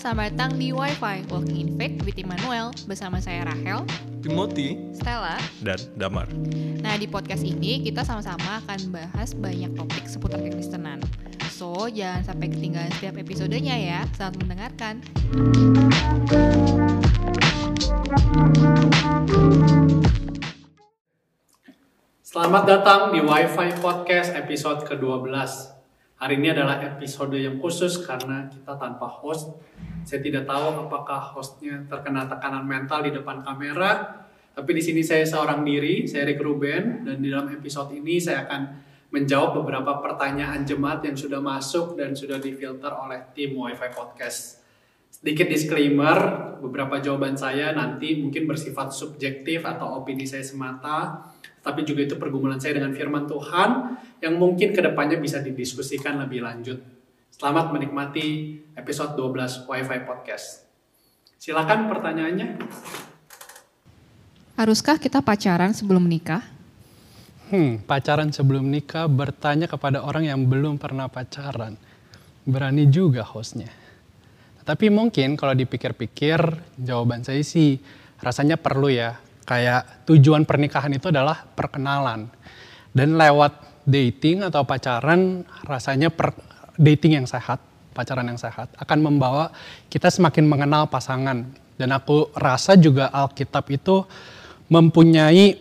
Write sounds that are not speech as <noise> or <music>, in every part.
selamat datang di Wi-Fi Walking in Faith with Immanuel bersama saya Rahel, Timothy, Stella. dan Damar. Nah di podcast ini kita sama-sama akan bahas banyak topik seputar kekristenan. So jangan sampai ketinggalan setiap episodenya ya. Selamat mendengarkan. Selamat datang di Wi-Fi Podcast episode ke-12. Hari ini adalah episode yang khusus karena kita tanpa host. Saya tidak tahu apakah hostnya terkena tekanan mental di depan kamera. Tapi di sini saya seorang diri, saya Rick Ruben. Dan di dalam episode ini saya akan menjawab beberapa pertanyaan jemaat yang sudah masuk dan sudah difilter oleh tim Wi-Fi Podcast. Sedikit disclaimer, beberapa jawaban saya nanti mungkin bersifat subjektif atau opini saya semata, tapi juga itu pergumulan saya dengan firman Tuhan yang mungkin ke depannya bisa didiskusikan lebih lanjut. Selamat menikmati episode 12 Wi-Fi Podcast. Silakan pertanyaannya. Haruskah kita pacaran sebelum menikah? Hmm, pacaran sebelum nikah bertanya kepada orang yang belum pernah pacaran. Berani juga hostnya. Tapi mungkin kalau dipikir-pikir jawaban saya sih rasanya perlu ya. Kayak tujuan pernikahan itu adalah perkenalan. Dan lewat dating atau pacaran rasanya per, dating yang sehat, pacaran yang sehat akan membawa kita semakin mengenal pasangan. Dan aku rasa juga Alkitab itu mempunyai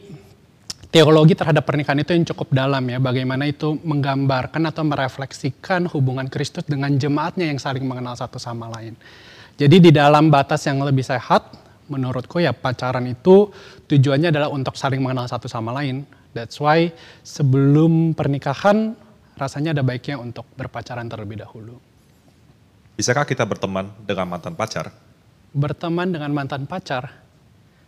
teologi terhadap pernikahan itu yang cukup dalam ya. Bagaimana itu menggambarkan atau merefleksikan hubungan Kristus dengan jemaatnya yang saling mengenal satu sama lain. Jadi di dalam batas yang lebih sehat, menurutku ya pacaran itu tujuannya adalah untuk saling mengenal satu sama lain. That's why sebelum pernikahan rasanya ada baiknya untuk berpacaran terlebih dahulu. Bisakah kita berteman dengan mantan pacar? Berteman dengan mantan pacar,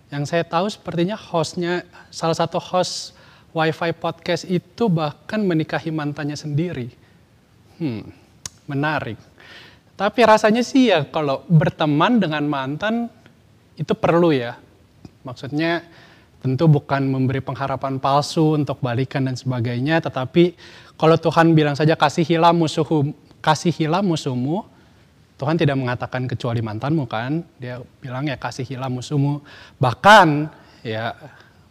yang saya tahu sepertinya hostnya, salah satu host WiFi podcast itu bahkan menikahi mantannya sendiri. Hmm, menarik. Tapi rasanya sih ya kalau berteman dengan mantan itu perlu ya. Maksudnya tentu bukan memberi pengharapan palsu untuk balikan dan sebagainya, tetapi kalau Tuhan bilang saja kasihilah musuhmu, kasihilah musuhmu, Tuhan tidak mengatakan kecuali mantanmu kan, dia bilang ya kasihilah musuhmu. Bahkan ya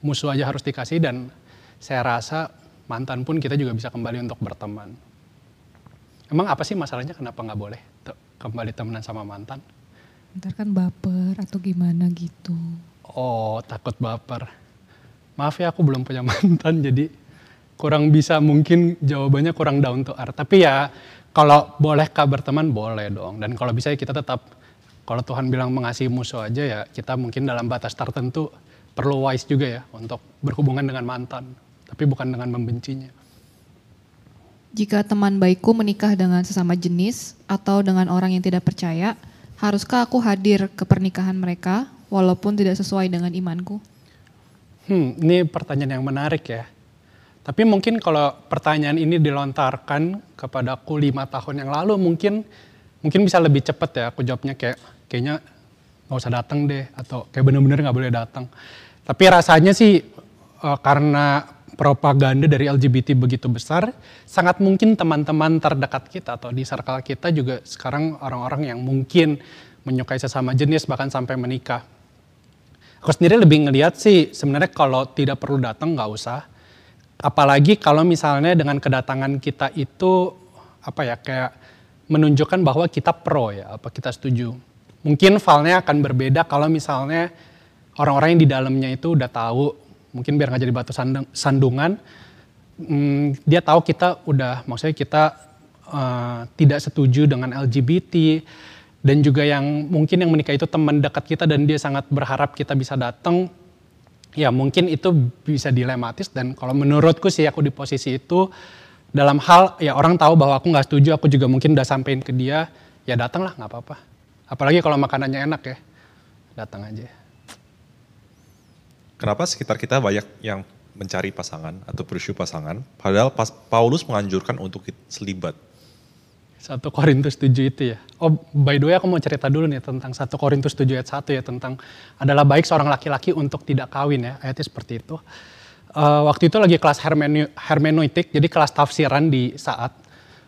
musuh aja harus dikasih dan saya rasa mantan pun kita juga bisa kembali untuk berteman. Emang apa sih masalahnya kenapa nggak boleh kembali temenan sama mantan? Ntar kan baper atau gimana gitu. Oh takut baper. Maaf ya aku belum punya <laughs> mantan jadi kurang bisa mungkin jawabannya kurang down to earth. Tapi ya kalau boleh kah berteman boleh dong dan kalau bisa kita tetap kalau Tuhan bilang mengasihi musuh aja ya kita mungkin dalam batas tertentu perlu wise juga ya untuk berhubungan dengan mantan tapi bukan dengan membencinya. Jika teman baikku menikah dengan sesama jenis atau dengan orang yang tidak percaya, haruskah aku hadir ke pernikahan mereka walaupun tidak sesuai dengan imanku? Hmm, ini pertanyaan yang menarik ya. Tapi mungkin kalau pertanyaan ini dilontarkan kepada aku lima tahun yang lalu mungkin mungkin bisa lebih cepat ya aku jawabnya kayak kayaknya nggak usah datang deh atau kayak bener-bener nggak boleh datang. Tapi rasanya sih uh, karena propaganda dari LGBT begitu besar, sangat mungkin teman-teman terdekat kita atau di circle kita juga sekarang orang-orang yang mungkin menyukai sesama jenis bahkan sampai menikah. Aku sendiri lebih ngelihat sih sebenarnya kalau tidak perlu datang nggak usah. Apalagi kalau misalnya dengan kedatangan kita itu apa ya kayak menunjukkan bahwa kita pro ya apa kita setuju. Mungkin filenya akan berbeda kalau misalnya orang-orang yang di dalamnya itu udah tahu. Mungkin biar nggak jadi batu sandungan. Hmm, dia tahu kita udah maksudnya kita uh, tidak setuju dengan LGBT dan juga yang mungkin yang menikah itu teman dekat kita dan dia sangat berharap kita bisa datang ya mungkin itu bisa dilematis. Dan kalau menurutku sih aku di posisi itu dalam hal ya orang tahu bahwa aku nggak setuju aku juga mungkin udah sampein ke dia ya datanglah nggak apa-apa. Apalagi kalau makanannya enak ya datang aja. Kenapa sekitar kita banyak yang mencari pasangan atau bersyukur pasangan padahal pas Paulus menganjurkan untuk selibat? 1 Korintus 7 itu ya. Oh, by the way aku mau cerita dulu nih tentang 1 Korintus 7 ayat 1 ya tentang adalah baik seorang laki-laki untuk tidak kawin ya. Ayatnya seperti itu. Uh, waktu itu lagi kelas hermenu, hermeneutik, jadi kelas tafsiran di saat.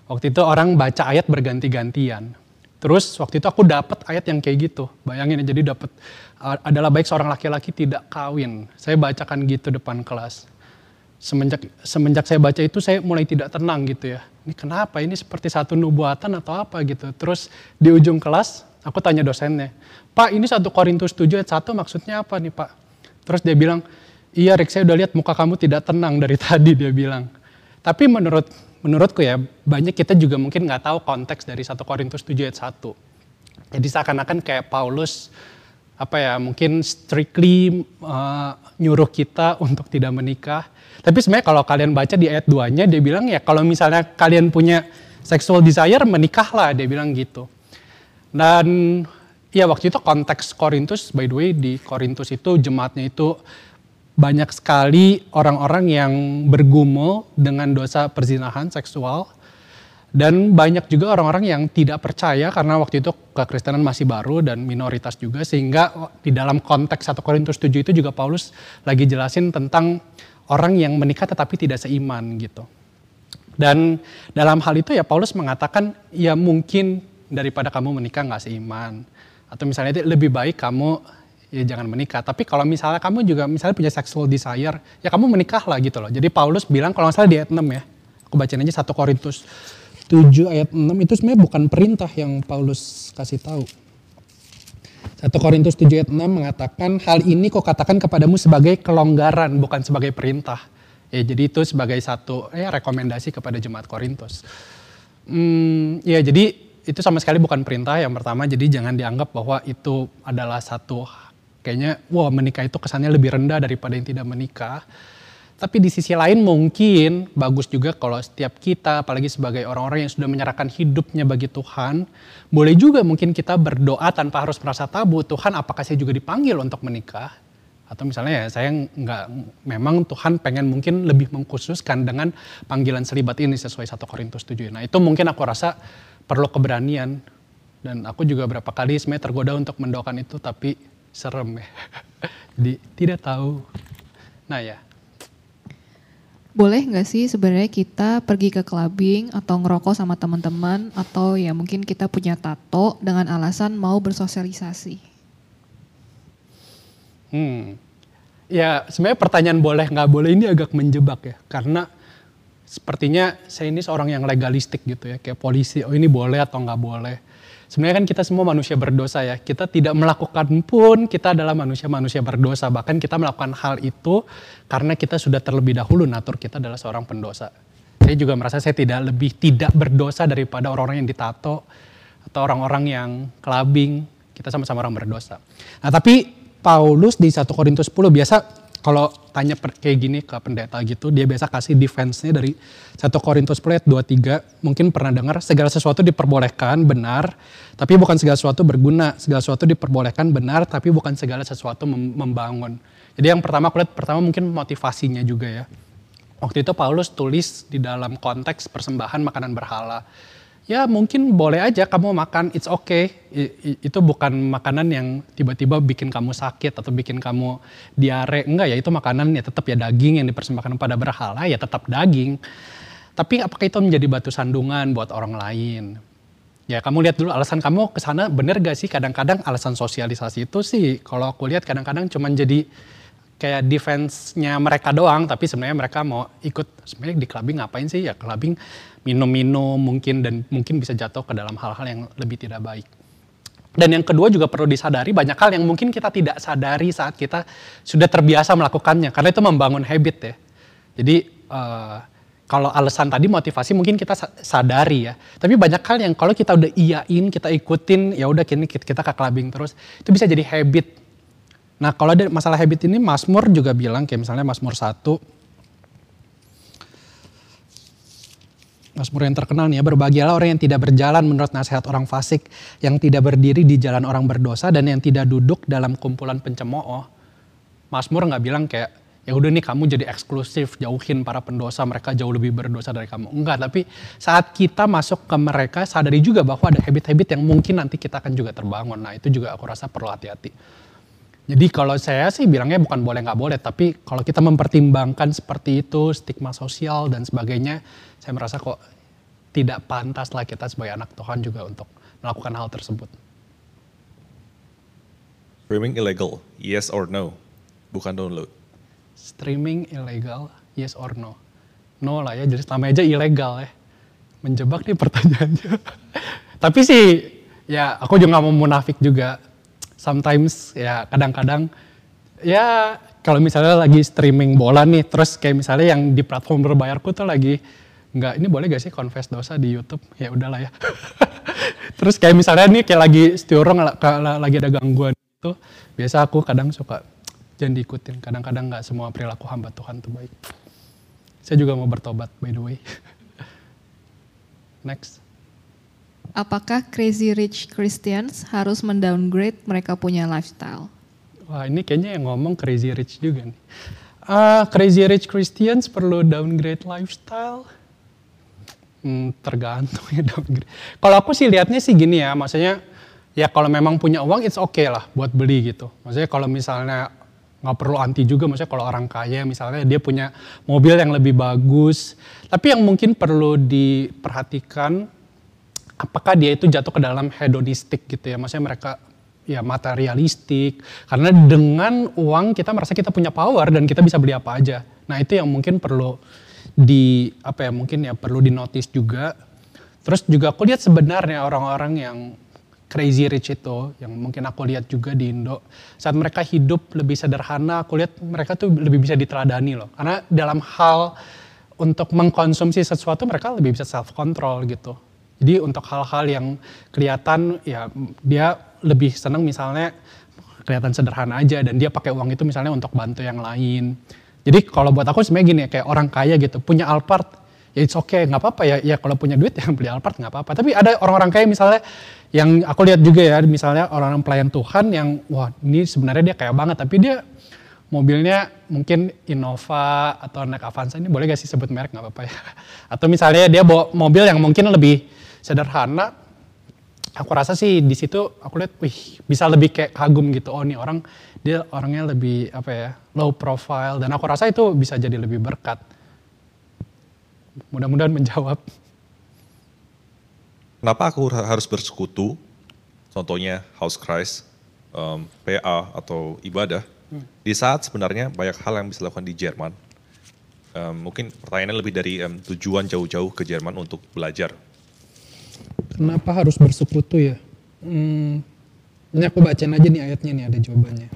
Waktu itu orang baca ayat berganti-gantian. Terus waktu itu aku dapat ayat yang kayak gitu. Bayangin ya, jadi dapat eh, adalah baik seorang laki-laki tidak kawin. Saya bacakan gitu depan kelas. Semenjak semenjak saya baca itu saya mulai tidak tenang gitu ya. Ini kenapa? Ini seperti satu nubuatan atau apa gitu. Terus di ujung kelas aku tanya dosennya, "Pak, ini satu Korintus 7 ayat 1 maksudnya apa nih, Pak?" Terus dia bilang, "Iya, Rick, saya udah lihat muka kamu tidak tenang dari <laughs> tadi," dia bilang. Tapi menurut menurutku ya banyak kita juga mungkin nggak tahu konteks dari 1 Korintus 7 ayat 1. Jadi seakan-akan kayak Paulus apa ya mungkin strictly uh, nyuruh kita untuk tidak menikah. Tapi sebenarnya kalau kalian baca di ayat 2-nya dia bilang ya kalau misalnya kalian punya sexual desire menikahlah dia bilang gitu. Dan ya waktu itu konteks Korintus by the way di Korintus itu jemaatnya itu banyak sekali orang-orang yang bergumul dengan dosa perzinahan seksual dan banyak juga orang-orang yang tidak percaya karena waktu itu kekristenan masih baru dan minoritas juga sehingga di dalam konteks 1 Korintus 7 itu juga Paulus lagi jelasin tentang orang yang menikah tetapi tidak seiman gitu. Dan dalam hal itu ya Paulus mengatakan ya mungkin daripada kamu menikah nggak seiman atau misalnya itu lebih baik kamu ya jangan menikah. Tapi kalau misalnya kamu juga misalnya punya sexual desire, ya kamu menikah lah gitu loh. Jadi Paulus bilang kalau salah di ayat 6 ya, aku bacain aja 1 Korintus 7 ayat 6 itu sebenarnya bukan perintah yang Paulus kasih tahu. 1 Korintus 7 ayat 6 mengatakan hal ini kau katakan kepadamu sebagai kelonggaran bukan sebagai perintah. Ya, jadi itu sebagai satu ya, rekomendasi kepada jemaat Korintus. Hmm, ya jadi itu sama sekali bukan perintah yang pertama jadi jangan dianggap bahwa itu adalah satu kayaknya wah menikah itu kesannya lebih rendah daripada yang tidak menikah. Tapi di sisi lain mungkin bagus juga kalau setiap kita, apalagi sebagai orang-orang yang sudah menyerahkan hidupnya bagi Tuhan, boleh juga mungkin kita berdoa tanpa harus merasa tabu, Tuhan apakah saya juga dipanggil untuk menikah? Atau misalnya ya saya nggak, memang Tuhan pengen mungkin lebih mengkhususkan dengan panggilan selibat ini sesuai 1 Korintus 7. Nah itu mungkin aku rasa perlu keberanian. Dan aku juga berapa kali sebenarnya tergoda untuk mendoakan itu, tapi serem ya. <laughs> Jadi tidak tahu. Nah ya. Boleh nggak sih sebenarnya kita pergi ke clubbing atau ngerokok sama teman-teman atau ya mungkin kita punya tato dengan alasan mau bersosialisasi? Hmm. Ya sebenarnya pertanyaan boleh nggak boleh ini agak menjebak ya karena sepertinya saya ini seorang yang legalistik gitu ya kayak polisi oh ini boleh atau nggak boleh Sebenarnya kan kita semua manusia berdosa ya. Kita tidak melakukan pun kita adalah manusia-manusia berdosa. Bahkan kita melakukan hal itu karena kita sudah terlebih dahulu natur kita adalah seorang pendosa. Saya juga merasa saya tidak lebih tidak berdosa daripada orang-orang yang ditato atau orang-orang yang clubbing. Kita sama-sama orang berdosa. Nah tapi Paulus di 1 Korintus 10 biasa kalau tanya kayak gini ke pendeta gitu, dia biasa kasih defense-nya dari 1 Korintus 10 ayat 23, mungkin pernah dengar segala sesuatu diperbolehkan benar, tapi bukan segala sesuatu berguna. Segala sesuatu diperbolehkan benar, tapi bukan segala sesuatu membangun. Jadi yang pertama aku lihat pertama mungkin motivasinya juga ya. Waktu itu Paulus tulis di dalam konteks persembahan makanan berhala ya mungkin boleh aja kamu makan, it's okay. itu bukan makanan yang tiba-tiba bikin kamu sakit atau bikin kamu diare. Enggak ya, itu makanan ya tetap ya daging yang dipersembahkan pada berhala ya tetap daging. Tapi apakah itu menjadi batu sandungan buat orang lain? Ya kamu lihat dulu alasan kamu ke sana bener gak sih? Kadang-kadang alasan sosialisasi itu sih kalau aku lihat kadang-kadang cuma jadi kayak defense-nya mereka doang, tapi sebenarnya mereka mau ikut sebenarnya di clubbing ngapain sih? Ya clubbing minum-minum mungkin dan mungkin bisa jatuh ke dalam hal-hal yang lebih tidak baik. Dan yang kedua juga perlu disadari banyak hal yang mungkin kita tidak sadari saat kita sudah terbiasa melakukannya karena itu membangun habit ya. Jadi uh, kalau alasan tadi motivasi mungkin kita sadari ya. Tapi banyak hal yang kalau kita udah iyain, kita ikutin, ya udah kini kita ke clubbing terus, itu bisa jadi habit. Nah, kalau ada masalah habit ini Mazmur juga bilang kayak misalnya Mazmur 1 Mazmur yang terkenal nih ya, berbahagialah orang yang tidak berjalan menurut nasihat orang fasik, yang tidak berdiri di jalan orang berdosa, dan yang tidak duduk dalam kumpulan pencemooh. Mazmur nggak bilang kayak, ya udah nih kamu jadi eksklusif, jauhin para pendosa, mereka jauh lebih berdosa dari kamu. Enggak, tapi saat kita masuk ke mereka, sadari juga bahwa ada habit-habit yang mungkin nanti kita akan juga terbangun. Nah itu juga aku rasa perlu hati-hati. Jadi kalau saya sih bilangnya bukan boleh nggak boleh, tapi kalau kita mempertimbangkan seperti itu, stigma sosial dan sebagainya, saya merasa kok tidak pantas lah kita sebagai anak Tuhan juga untuk melakukan hal tersebut. Streaming illegal, yes or no? Bukan download. Streaming ilegal, yes or no? No lah ya, jadi selama aja ilegal ya. Menjebak nih pertanyaannya. <laughs> Tapi sih, ya aku juga nggak mau munafik juga. Sometimes ya kadang-kadang ya kalau misalnya lagi streaming bola nih, terus kayak misalnya yang di platform berbayarku tuh lagi nggak ini boleh gak sih confess dosa di YouTube? Ya udahlah ya. <laughs> terus kayak misalnya nih kayak lagi stiorong lagi ada gangguan itu, biasa aku kadang suka jangan diikutin. Kadang-kadang nggak semua perilaku hamba Tuhan tuh baik. Saya juga mau bertobat by the way. <laughs> Next. Apakah crazy rich Christians harus mendowngrade mereka punya lifestyle? Wah ini kayaknya yang ngomong crazy rich juga nih. Uh, crazy rich Christians perlu downgrade lifestyle? Hmm, tergantung ya <laughs> downgrade. Kalau aku sih lihatnya sih gini ya, maksudnya ya kalau memang punya uang it's okay lah buat beli gitu. Maksudnya kalau misalnya nggak perlu anti juga, maksudnya kalau orang kaya misalnya dia punya mobil yang lebih bagus. Tapi yang mungkin perlu diperhatikan apakah dia itu jatuh ke dalam hedonistik gitu ya, maksudnya mereka ya materialistik karena dengan uang kita merasa kita punya power dan kita bisa beli apa aja. Nah, itu yang mungkin perlu di apa ya mungkin ya perlu di notice juga. Terus juga aku lihat sebenarnya orang-orang yang crazy rich itu yang mungkin aku lihat juga di Indo saat mereka hidup lebih sederhana aku lihat mereka tuh lebih bisa diteladani loh karena dalam hal untuk mengkonsumsi sesuatu mereka lebih bisa self control gitu jadi untuk hal-hal yang kelihatan ya dia lebih senang misalnya kelihatan sederhana aja dan dia pakai uang itu misalnya untuk bantu yang lain. Jadi kalau buat aku sebenarnya gini kayak orang kaya gitu punya Alphard ya it's okay nggak apa-apa ya ya kalau punya duit <laughs> yang beli Alphard nggak apa-apa. Tapi ada orang-orang kaya misalnya yang aku lihat juga ya misalnya orang-orang pelayan Tuhan yang wah ini sebenarnya dia kaya banget tapi dia mobilnya mungkin Innova atau naik Avanza ini boleh gak sih sebut merek nggak apa-apa ya. <laughs> Atau misalnya dia bawa mobil yang mungkin lebih sederhana. Aku rasa sih di situ aku lihat wih bisa lebih kayak kagum gitu. Oh nih orang dia orangnya lebih apa ya low profile. Dan aku rasa itu bisa jadi lebih berkat. Mudah-mudahan menjawab. Kenapa aku harus bersekutu? Contohnya house Christ um, PA atau ibadah. Hmm. di saat sebenarnya banyak hal yang bisa dilakukan di Jerman. Um, mungkin pertanyaannya lebih dari um, tujuan jauh-jauh ke Jerman untuk belajar Kenapa harus bersekutu ya? Hmm, ini aku bacain aja nih ayatnya nih ada jawabannya.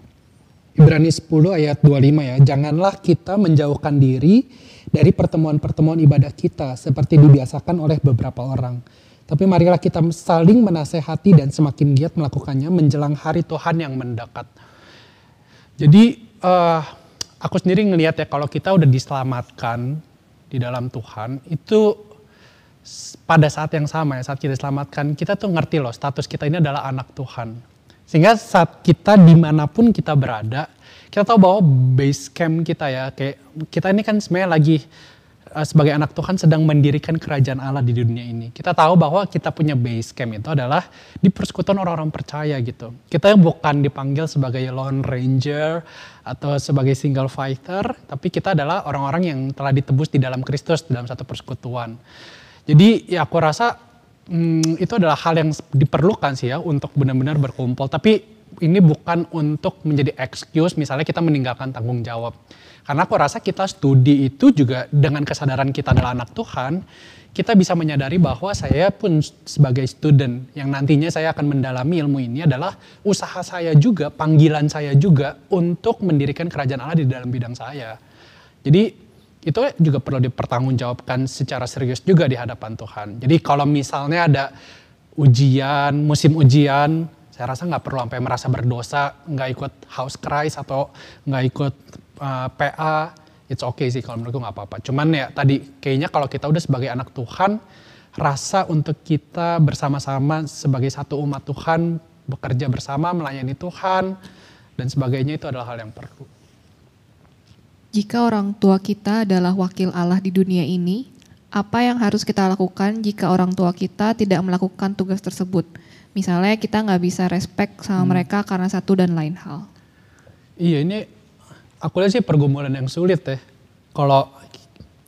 Ibrani 10 ayat 25 ya. Janganlah kita menjauhkan diri dari pertemuan-pertemuan ibadah kita seperti dibiasakan oleh beberapa orang. Tapi marilah kita saling menasehati dan semakin giat melakukannya menjelang hari Tuhan yang mendekat. Jadi uh, aku sendiri ngelihat ya kalau kita udah diselamatkan di dalam Tuhan itu pada saat yang sama ya saat kita diselamatkan kita tuh ngerti loh status kita ini adalah anak Tuhan. Sehingga saat kita di mana pun kita berada kita tahu bahwa base camp kita ya kayak kita ini kan sebenarnya lagi uh, sebagai anak Tuhan sedang mendirikan kerajaan Allah di dunia ini. Kita tahu bahwa kita punya base camp itu adalah di persekutuan orang-orang percaya gitu. Kita bukan dipanggil sebagai lone ranger atau sebagai single fighter tapi kita adalah orang-orang yang telah ditebus di dalam Kristus dalam satu persekutuan jadi ya aku rasa hmm, itu adalah hal yang diperlukan sih ya untuk benar-benar berkumpul. Tapi ini bukan untuk menjadi excuse misalnya kita meninggalkan tanggung jawab. Karena aku rasa kita studi itu juga dengan kesadaran kita adalah anak Tuhan, kita bisa menyadari bahwa saya pun sebagai student yang nantinya saya akan mendalami ilmu ini adalah usaha saya juga, panggilan saya juga untuk mendirikan kerajaan Allah di dalam bidang saya. Jadi itu juga perlu dipertanggungjawabkan secara serius juga di hadapan Tuhan. Jadi kalau misalnya ada ujian, musim ujian, saya rasa nggak perlu sampai merasa berdosa, nggak ikut house Christ atau nggak ikut uh, eh, PA, it's okay sih kalau menurutku nggak apa-apa. Cuman ya tadi kayaknya kalau kita udah sebagai anak Tuhan, rasa untuk kita bersama-sama sebagai satu umat Tuhan, bekerja bersama, melayani Tuhan, dan sebagainya itu adalah hal yang perlu. Jika orang tua kita adalah wakil Allah di dunia ini, apa yang harus kita lakukan jika orang tua kita tidak melakukan tugas tersebut? Misalnya kita nggak bisa respect sama hmm. mereka karena satu dan lain hal. Iya ini aku lihat sih pergumulan yang sulit ya. Kalau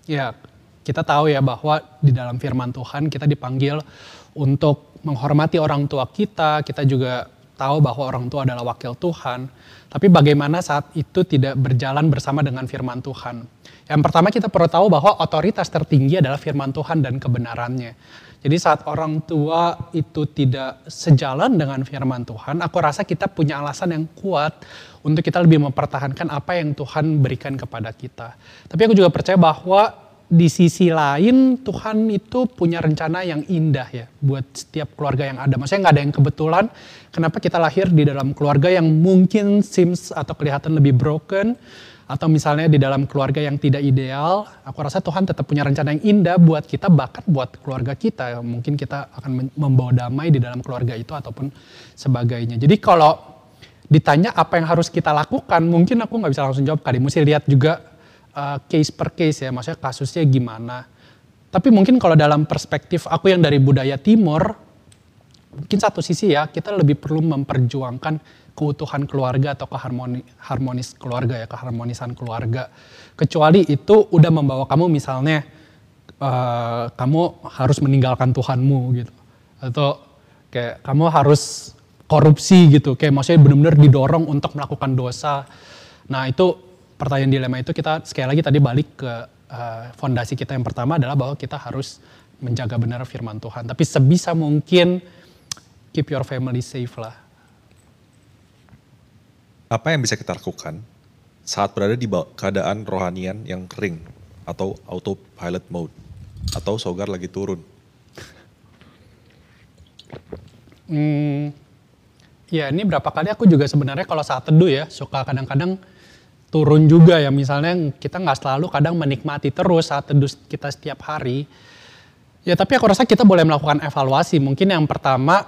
ya kita tahu ya bahwa di dalam firman Tuhan kita dipanggil untuk menghormati orang tua kita, kita juga tahu bahwa orang tua adalah wakil Tuhan. Tapi bagaimana saat itu tidak berjalan bersama dengan firman Tuhan? Yang pertama kita perlu tahu bahwa otoritas tertinggi adalah firman Tuhan dan kebenarannya. Jadi saat orang tua itu tidak sejalan dengan firman Tuhan, aku rasa kita punya alasan yang kuat untuk kita lebih mempertahankan apa yang Tuhan berikan kepada kita. Tapi aku juga percaya bahwa di sisi lain Tuhan itu punya rencana yang indah ya buat setiap keluarga yang ada. Maksudnya nggak ada yang kebetulan. Kenapa kita lahir di dalam keluarga yang mungkin seems atau kelihatan lebih broken, atau misalnya di dalam keluarga yang tidak ideal, aku rasa Tuhan tetap punya rencana yang indah buat kita, bahkan buat keluarga kita. Mungkin kita akan membawa damai di dalam keluarga itu ataupun sebagainya. Jadi kalau ditanya apa yang harus kita lakukan, mungkin aku nggak bisa langsung jawab. Kali mesti lihat juga uh, case per case ya, maksudnya kasusnya gimana. Tapi mungkin kalau dalam perspektif aku yang dari budaya timur, mungkin satu sisi ya kita lebih perlu memperjuangkan keutuhan keluarga atau keharmoni, harmonis keluarga ya, keharmonisan keluarga. Kecuali itu udah membawa kamu misalnya uh, kamu harus meninggalkan Tuhanmu gitu. Atau kayak kamu harus korupsi gitu, kayak maksudnya benar-benar didorong untuk melakukan dosa. Nah itu pertanyaan dilema itu kita sekali lagi tadi balik ke uh, fondasi kita yang pertama adalah bahwa kita harus menjaga benar firman Tuhan. Tapi sebisa mungkin keep your family safe lah apa yang bisa kita lakukan saat berada di keadaan rohanian yang kering atau autopilot mode atau sogar lagi turun? Hmm, ya ini berapa kali aku juga sebenarnya kalau saat teduh ya suka kadang-kadang turun juga ya misalnya kita nggak selalu kadang menikmati terus saat teduh kita setiap hari. Ya tapi aku rasa kita boleh melakukan evaluasi. Mungkin yang pertama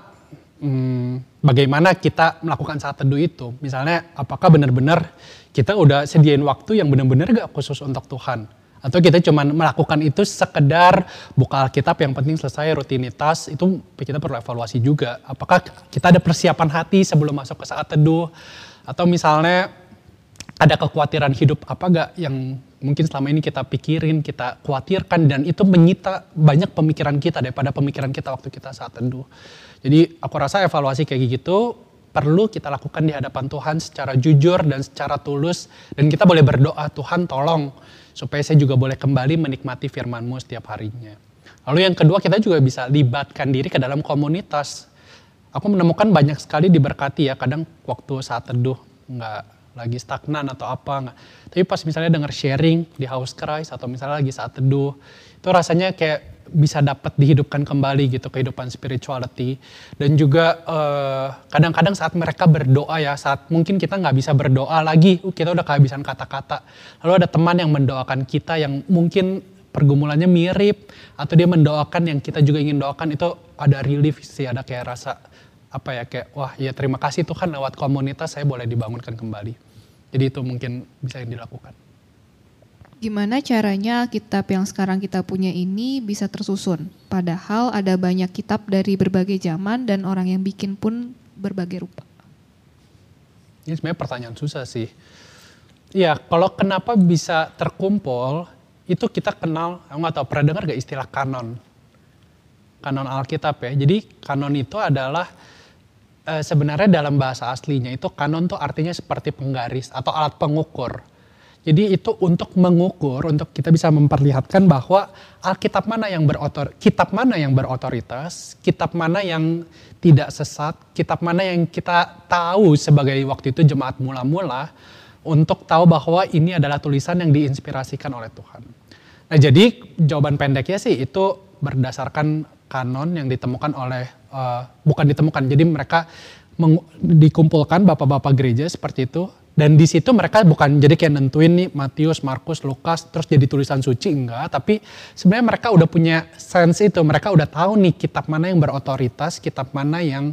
hmm, bagaimana kita melakukan saat teduh itu. Misalnya apakah benar-benar kita udah sediain waktu yang benar-benar gak khusus untuk Tuhan. Atau kita cuma melakukan itu sekedar buka Alkitab yang penting selesai rutinitas, itu kita perlu evaluasi juga. Apakah kita ada persiapan hati sebelum masuk ke saat teduh. Atau misalnya ada kekhawatiran hidup apa gak yang mungkin selama ini kita pikirin, kita khawatirkan dan itu menyita banyak pemikiran kita daripada pemikiran kita waktu kita saat teduh. Jadi aku rasa evaluasi kayak gitu perlu kita lakukan di hadapan Tuhan secara jujur dan secara tulus. Dan kita boleh berdoa, Tuhan tolong supaya saya juga boleh kembali menikmati firman-Mu setiap harinya. Lalu yang kedua kita juga bisa libatkan diri ke dalam komunitas. Aku menemukan banyak sekali diberkati ya, kadang waktu saat teduh nggak lagi stagnan atau apa nggak. Tapi pas misalnya dengar sharing di house Christ atau misalnya lagi saat teduh, itu rasanya kayak bisa dapat dihidupkan kembali gitu kehidupan spirituality dan juga eh, kadang-kadang saat mereka berdoa ya saat mungkin kita nggak bisa berdoa lagi uh, kita udah kehabisan kata-kata lalu ada teman yang mendoakan kita yang mungkin pergumulannya mirip atau dia mendoakan yang kita juga ingin doakan itu ada relief sih ada kayak rasa apa ya kayak wah ya terima kasih Tuhan lewat komunitas saya boleh dibangunkan kembali jadi itu mungkin bisa yang dilakukan gimana caranya kitab yang sekarang kita punya ini bisa tersusun. Padahal ada banyak kitab dari berbagai zaman dan orang yang bikin pun berbagai rupa. Ini sebenarnya pertanyaan susah sih. Ya, kalau kenapa bisa terkumpul, itu kita kenal, aku nggak tahu pernah dengar gak istilah kanon? Kanon Alkitab ya. Jadi kanon itu adalah e, sebenarnya dalam bahasa aslinya itu kanon tuh artinya seperti penggaris atau alat pengukur jadi itu untuk mengukur, untuk kita bisa memperlihatkan bahwa Alkitab mana yang berotor, kitab mana yang berotoritas, kitab mana yang tidak sesat, kitab mana yang kita tahu sebagai waktu itu jemaat mula-mula untuk tahu bahwa ini adalah tulisan yang diinspirasikan oleh Tuhan. Nah jadi jawaban pendeknya sih itu berdasarkan kanon yang ditemukan oleh, uh, bukan ditemukan, jadi mereka dikumpulkan bapak-bapak gereja seperti itu. Dan di situ mereka bukan jadi kayak nentuin nih Matius, Markus, Lukas terus jadi tulisan suci enggak, tapi sebenarnya mereka udah punya sense itu, mereka udah tahu nih kitab mana yang berotoritas, kitab mana yang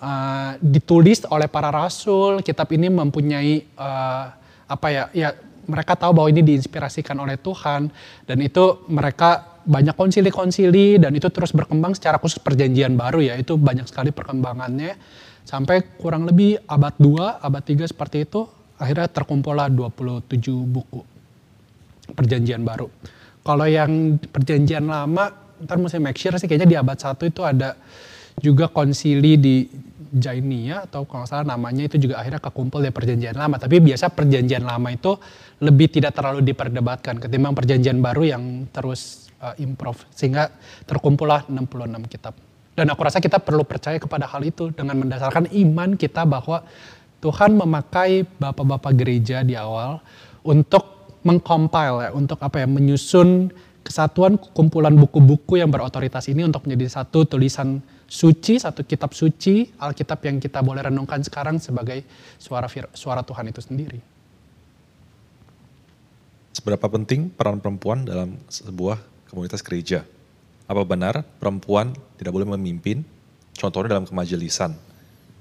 uh, ditulis oleh para rasul, kitab ini mempunyai uh, apa ya, ya mereka tahu bahwa ini diinspirasikan oleh Tuhan. Dan itu mereka banyak konsili-konsili dan itu terus berkembang secara khusus perjanjian baru ya, itu banyak sekali perkembangannya sampai kurang lebih abad 2, abad 3 seperti itu akhirnya terkumpullah 27 buku perjanjian baru. Kalau yang perjanjian lama, ntar mesti make sure sih kayaknya di abad 1 itu ada juga konsili di Jainia atau kalau salah namanya itu juga akhirnya kekumpul dari perjanjian lama. Tapi biasa perjanjian lama itu lebih tidak terlalu diperdebatkan ketimbang perjanjian baru yang terus uh, improve. Sehingga terkumpullah 66 kitab. Dan aku rasa kita perlu percaya kepada hal itu dengan mendasarkan iman kita bahwa Tuhan memakai bapak-bapak gereja di awal untuk mengcompile ya, untuk apa ya, menyusun kesatuan kumpulan buku-buku yang berotoritas ini untuk menjadi satu tulisan suci, satu kitab suci, Alkitab yang kita boleh renungkan sekarang sebagai suara suara Tuhan itu sendiri. Seberapa penting peran perempuan dalam sebuah komunitas gereja? apa benar perempuan tidak boleh memimpin? Contohnya dalam kemajelisan.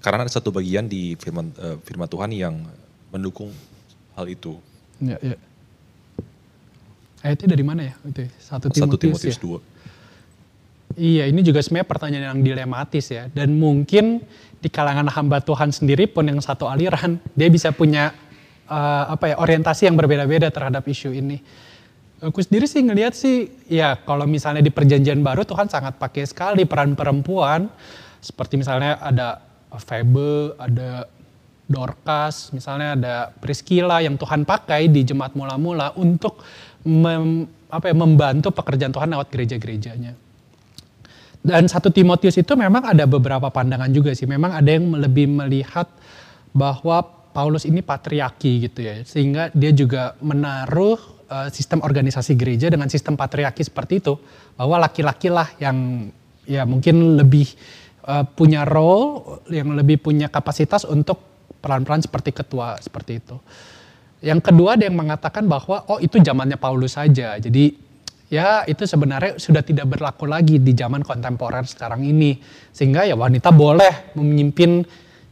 Karena ada satu bagian di firman, uh, firman Tuhan yang mendukung hal itu. Ya, ya. Ayatnya dari mana ya? Itu ya? satu Timotius, Timotius ya? 2. Iya, ini juga sebenarnya pertanyaan yang dilematis ya. Dan mungkin di kalangan hamba Tuhan sendiri pun yang satu aliran, dia bisa punya uh, apa ya orientasi yang berbeda-beda terhadap isu ini. Aku sendiri sih ngelihat sih, ya kalau misalnya di perjanjian baru Tuhan sangat pakai sekali peran perempuan. Seperti misalnya ada Febe, ada Dorcas, misalnya ada Priscilla yang Tuhan pakai di jemaat mula-mula untuk mem, apa ya, membantu pekerjaan Tuhan lewat gereja-gerejanya. Dan satu Timotius itu memang ada beberapa pandangan juga sih. Memang ada yang lebih melihat bahwa Paulus ini patriarki gitu ya. Sehingga dia juga menaruh uh, sistem organisasi gereja dengan sistem patriarki seperti itu bahwa laki-laki lah yang ya mungkin lebih uh, punya role yang lebih punya kapasitas untuk peran-peran seperti ketua seperti itu. Yang kedua ada yang mengatakan bahwa oh itu zamannya Paulus saja. Jadi ya itu sebenarnya sudah tidak berlaku lagi di zaman kontemporer sekarang ini. Sehingga ya wanita boleh memimpin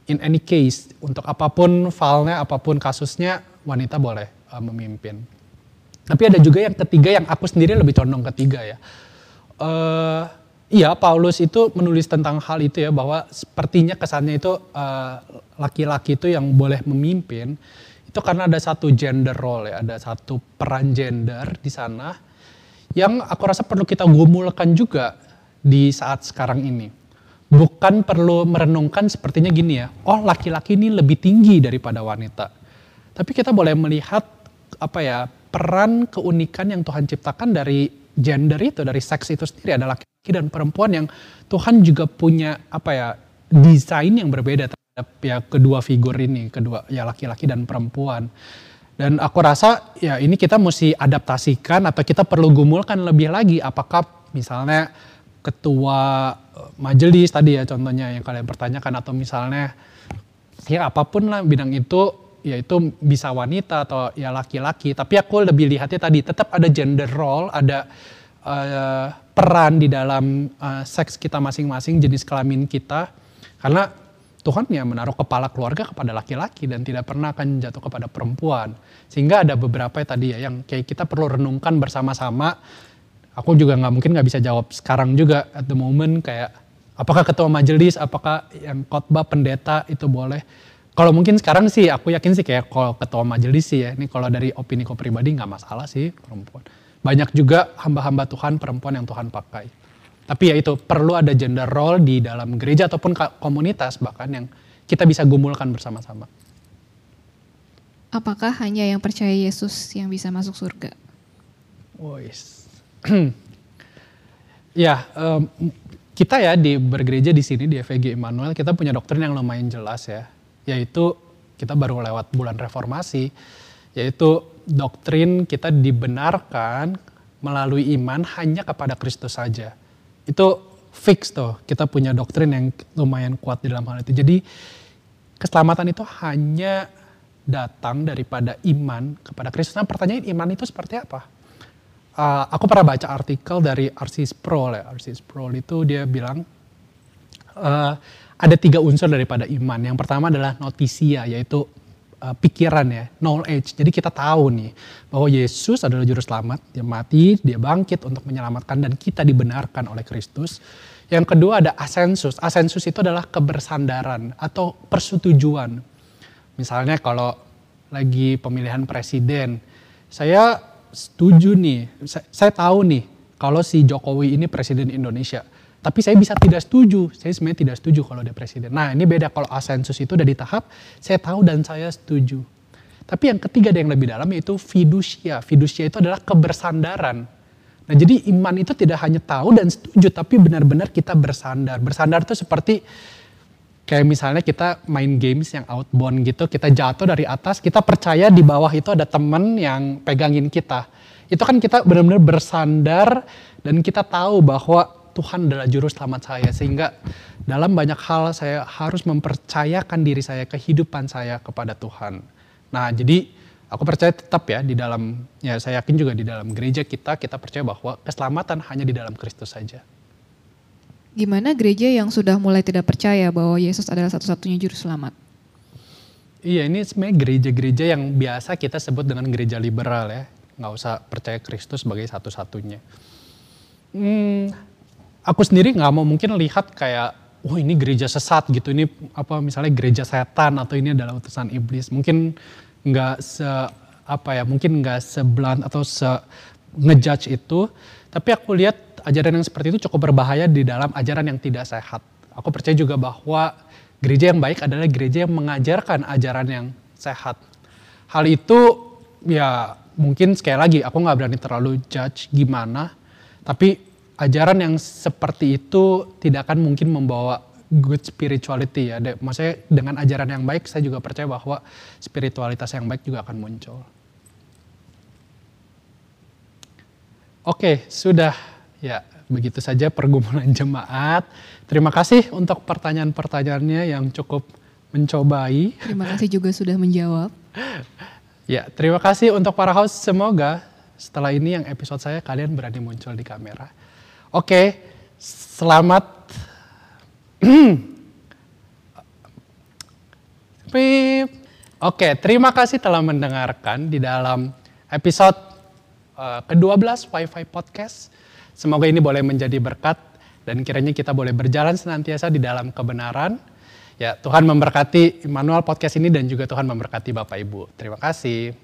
in any case untuk apa pun filenya, apa pun kasusnya wanita boleh uh, memimpin. Tapi ada juga yang ketiga yang aku sendiri lebih condong ketiga ya. Uh, iya Paulus itu menulis tentang hal itu ya bahwa sepertinya kesannya itu eh, laki-laki uh, itu yang boleh memimpin itu karena ada satu gender role ya, ada satu peran gender di sana yang aku rasa perlu kita gumulkan juga di saat sekarang ini. Bukan perlu merenungkan sepertinya gini ya, oh laki-laki ini lebih tinggi daripada wanita. Tapi kita boleh melihat apa ya peran keunikan yang Tuhan ciptakan dari gender itu, dari seks itu sendiri adalah laki-laki dan perempuan yang Tuhan juga punya apa ya desain yang berbeda terhadap ya kedua figur ini, kedua ya laki-laki dan perempuan. Dan aku rasa ya ini kita mesti adaptasikan atau kita perlu gumulkan lebih lagi apakah misalnya ketua eh, majelis tadi ya contohnya yang kalian pertanyakan atau misalnya ya apa pun lah bidang itu ya itu bisa wanita atau ya laki-laki. Tapi aku lebih lihatnya tadi tetap ada gender role ada uh, peran di dalam uh, seks kita masing-masing jenis kelamin kita. Karena Tuhan ya menaruh kepala keluarga kepada laki-laki dan tidak pernah akan jatuh kepada perempuan sehingga ada beberapa ya tadi ya yang kayak kita perlu renungkan bersama-sama aku juga nggak mungkin nggak bisa jawab sekarang juga at the moment kayak apakah ketua majelis apakah yang khotbah pendeta itu boleh kalau mungkin sekarang sih aku yakin sih kayak kalau ketua majelis sih ya, ini kalau dari opini kau pribadi nggak masalah sih perempuan. Banyak juga hamba-hamba Tuhan perempuan yang Tuhan pakai. Tapi ya itu perlu ada gender role di dalam gereja ataupun komunitas bahkan yang kita bisa gumulkan bersama-sama. Apakah hanya yang percaya Yesus yang bisa masuk surga? Wis. <clears throat> ya, um, kita ya di bergereja di sini di FEG Emmanuel kita punya doktrin yang lumayan jelas ya yaitu kita baru lewat bulan reformasi, yaitu doktrin kita dibenarkan melalui iman hanya kepada Kristus saja. Itu fix tuh, kita punya doktrin yang lumayan kuat di dalam hal itu. Jadi keselamatan itu hanya datang daripada iman kepada Kristus. Nah pertanyaan iman itu seperti apa? Uh, aku pernah baca artikel dari Arsis Pro, ya. Arsis Pro itu dia bilang uh, ada tiga unsur daripada iman. Yang pertama adalah notisia, yaitu uh, pikiran ya, knowledge. Jadi kita tahu nih bahwa Yesus adalah juru selamat, dia mati, dia bangkit untuk menyelamatkan dan kita dibenarkan oleh Kristus. Yang kedua ada asensus. Asensus itu adalah kebersandaran atau persetujuan. Misalnya kalau lagi pemilihan presiden, saya setuju nih, saya, saya tahu nih kalau si Jokowi ini presiden Indonesia. Tapi saya bisa tidak setuju, saya sebenarnya tidak setuju kalau dia presiden. Nah ini beda kalau asensus itu udah di tahap saya tahu dan saya setuju. Tapi yang ketiga ada yang lebih dalam yaitu fidusia. Fidusia itu adalah kebersandaran. Nah jadi iman itu tidak hanya tahu dan setuju, tapi benar-benar kita bersandar. Bersandar itu seperti kayak misalnya kita main games yang outbound gitu, kita jatuh dari atas, kita percaya di bawah itu ada temen yang pegangin kita. Itu kan kita benar-benar bersandar dan kita tahu bahwa Tuhan adalah juru selamat saya sehingga dalam banyak hal saya harus mempercayakan diri saya kehidupan saya kepada Tuhan. Nah, jadi aku percaya tetap ya di dalam ya saya yakin juga di dalam gereja kita kita percaya bahwa keselamatan hanya di dalam Kristus saja. Gimana gereja yang sudah mulai tidak percaya bahwa Yesus adalah satu-satunya juru selamat? Iya, ini sebenarnya gereja-gereja yang biasa kita sebut dengan gereja liberal ya. Nggak usah percaya Kristus sebagai satu-satunya. Hmm, aku sendiri nggak mau mungkin lihat kayak oh ini gereja sesat gitu. Ini apa misalnya gereja setan atau ini adalah utusan iblis. Mungkin nggak se apa ya mungkin nggak sebelan atau se ngejudge itu. Tapi aku lihat ajaran yang seperti itu cukup berbahaya di dalam ajaran yang tidak sehat. Aku percaya juga bahwa gereja yang baik adalah gereja yang mengajarkan ajaran yang sehat. Hal itu ya mungkin sekali lagi aku nggak berani terlalu judge gimana. Tapi ajaran yang seperti itu tidak akan mungkin membawa good spirituality ya. Maksudnya dengan ajaran yang baik saya juga percaya bahwa spiritualitas yang baik juga akan muncul. Oke, sudah ya begitu saja pergumulan <laughs> jemaat. Terima kasih untuk pertanyaan-pertanyaannya yang cukup mencobai. Terima kasih juga sudah menjawab. <laughs> ya, terima kasih untuk para host. Semoga setelah ini yang episode saya kalian berani muncul di kamera. Oke, selamat. <clears throat> Oke, terima kasih telah mendengarkan di dalam episode uh, ke-12 Wi-Fi Podcast. Semoga ini boleh menjadi berkat dan kiranya kita boleh berjalan senantiasa di dalam kebenaran. Ya, Tuhan memberkati Immanuel Podcast ini dan juga Tuhan memberkati Bapak Ibu. Terima kasih.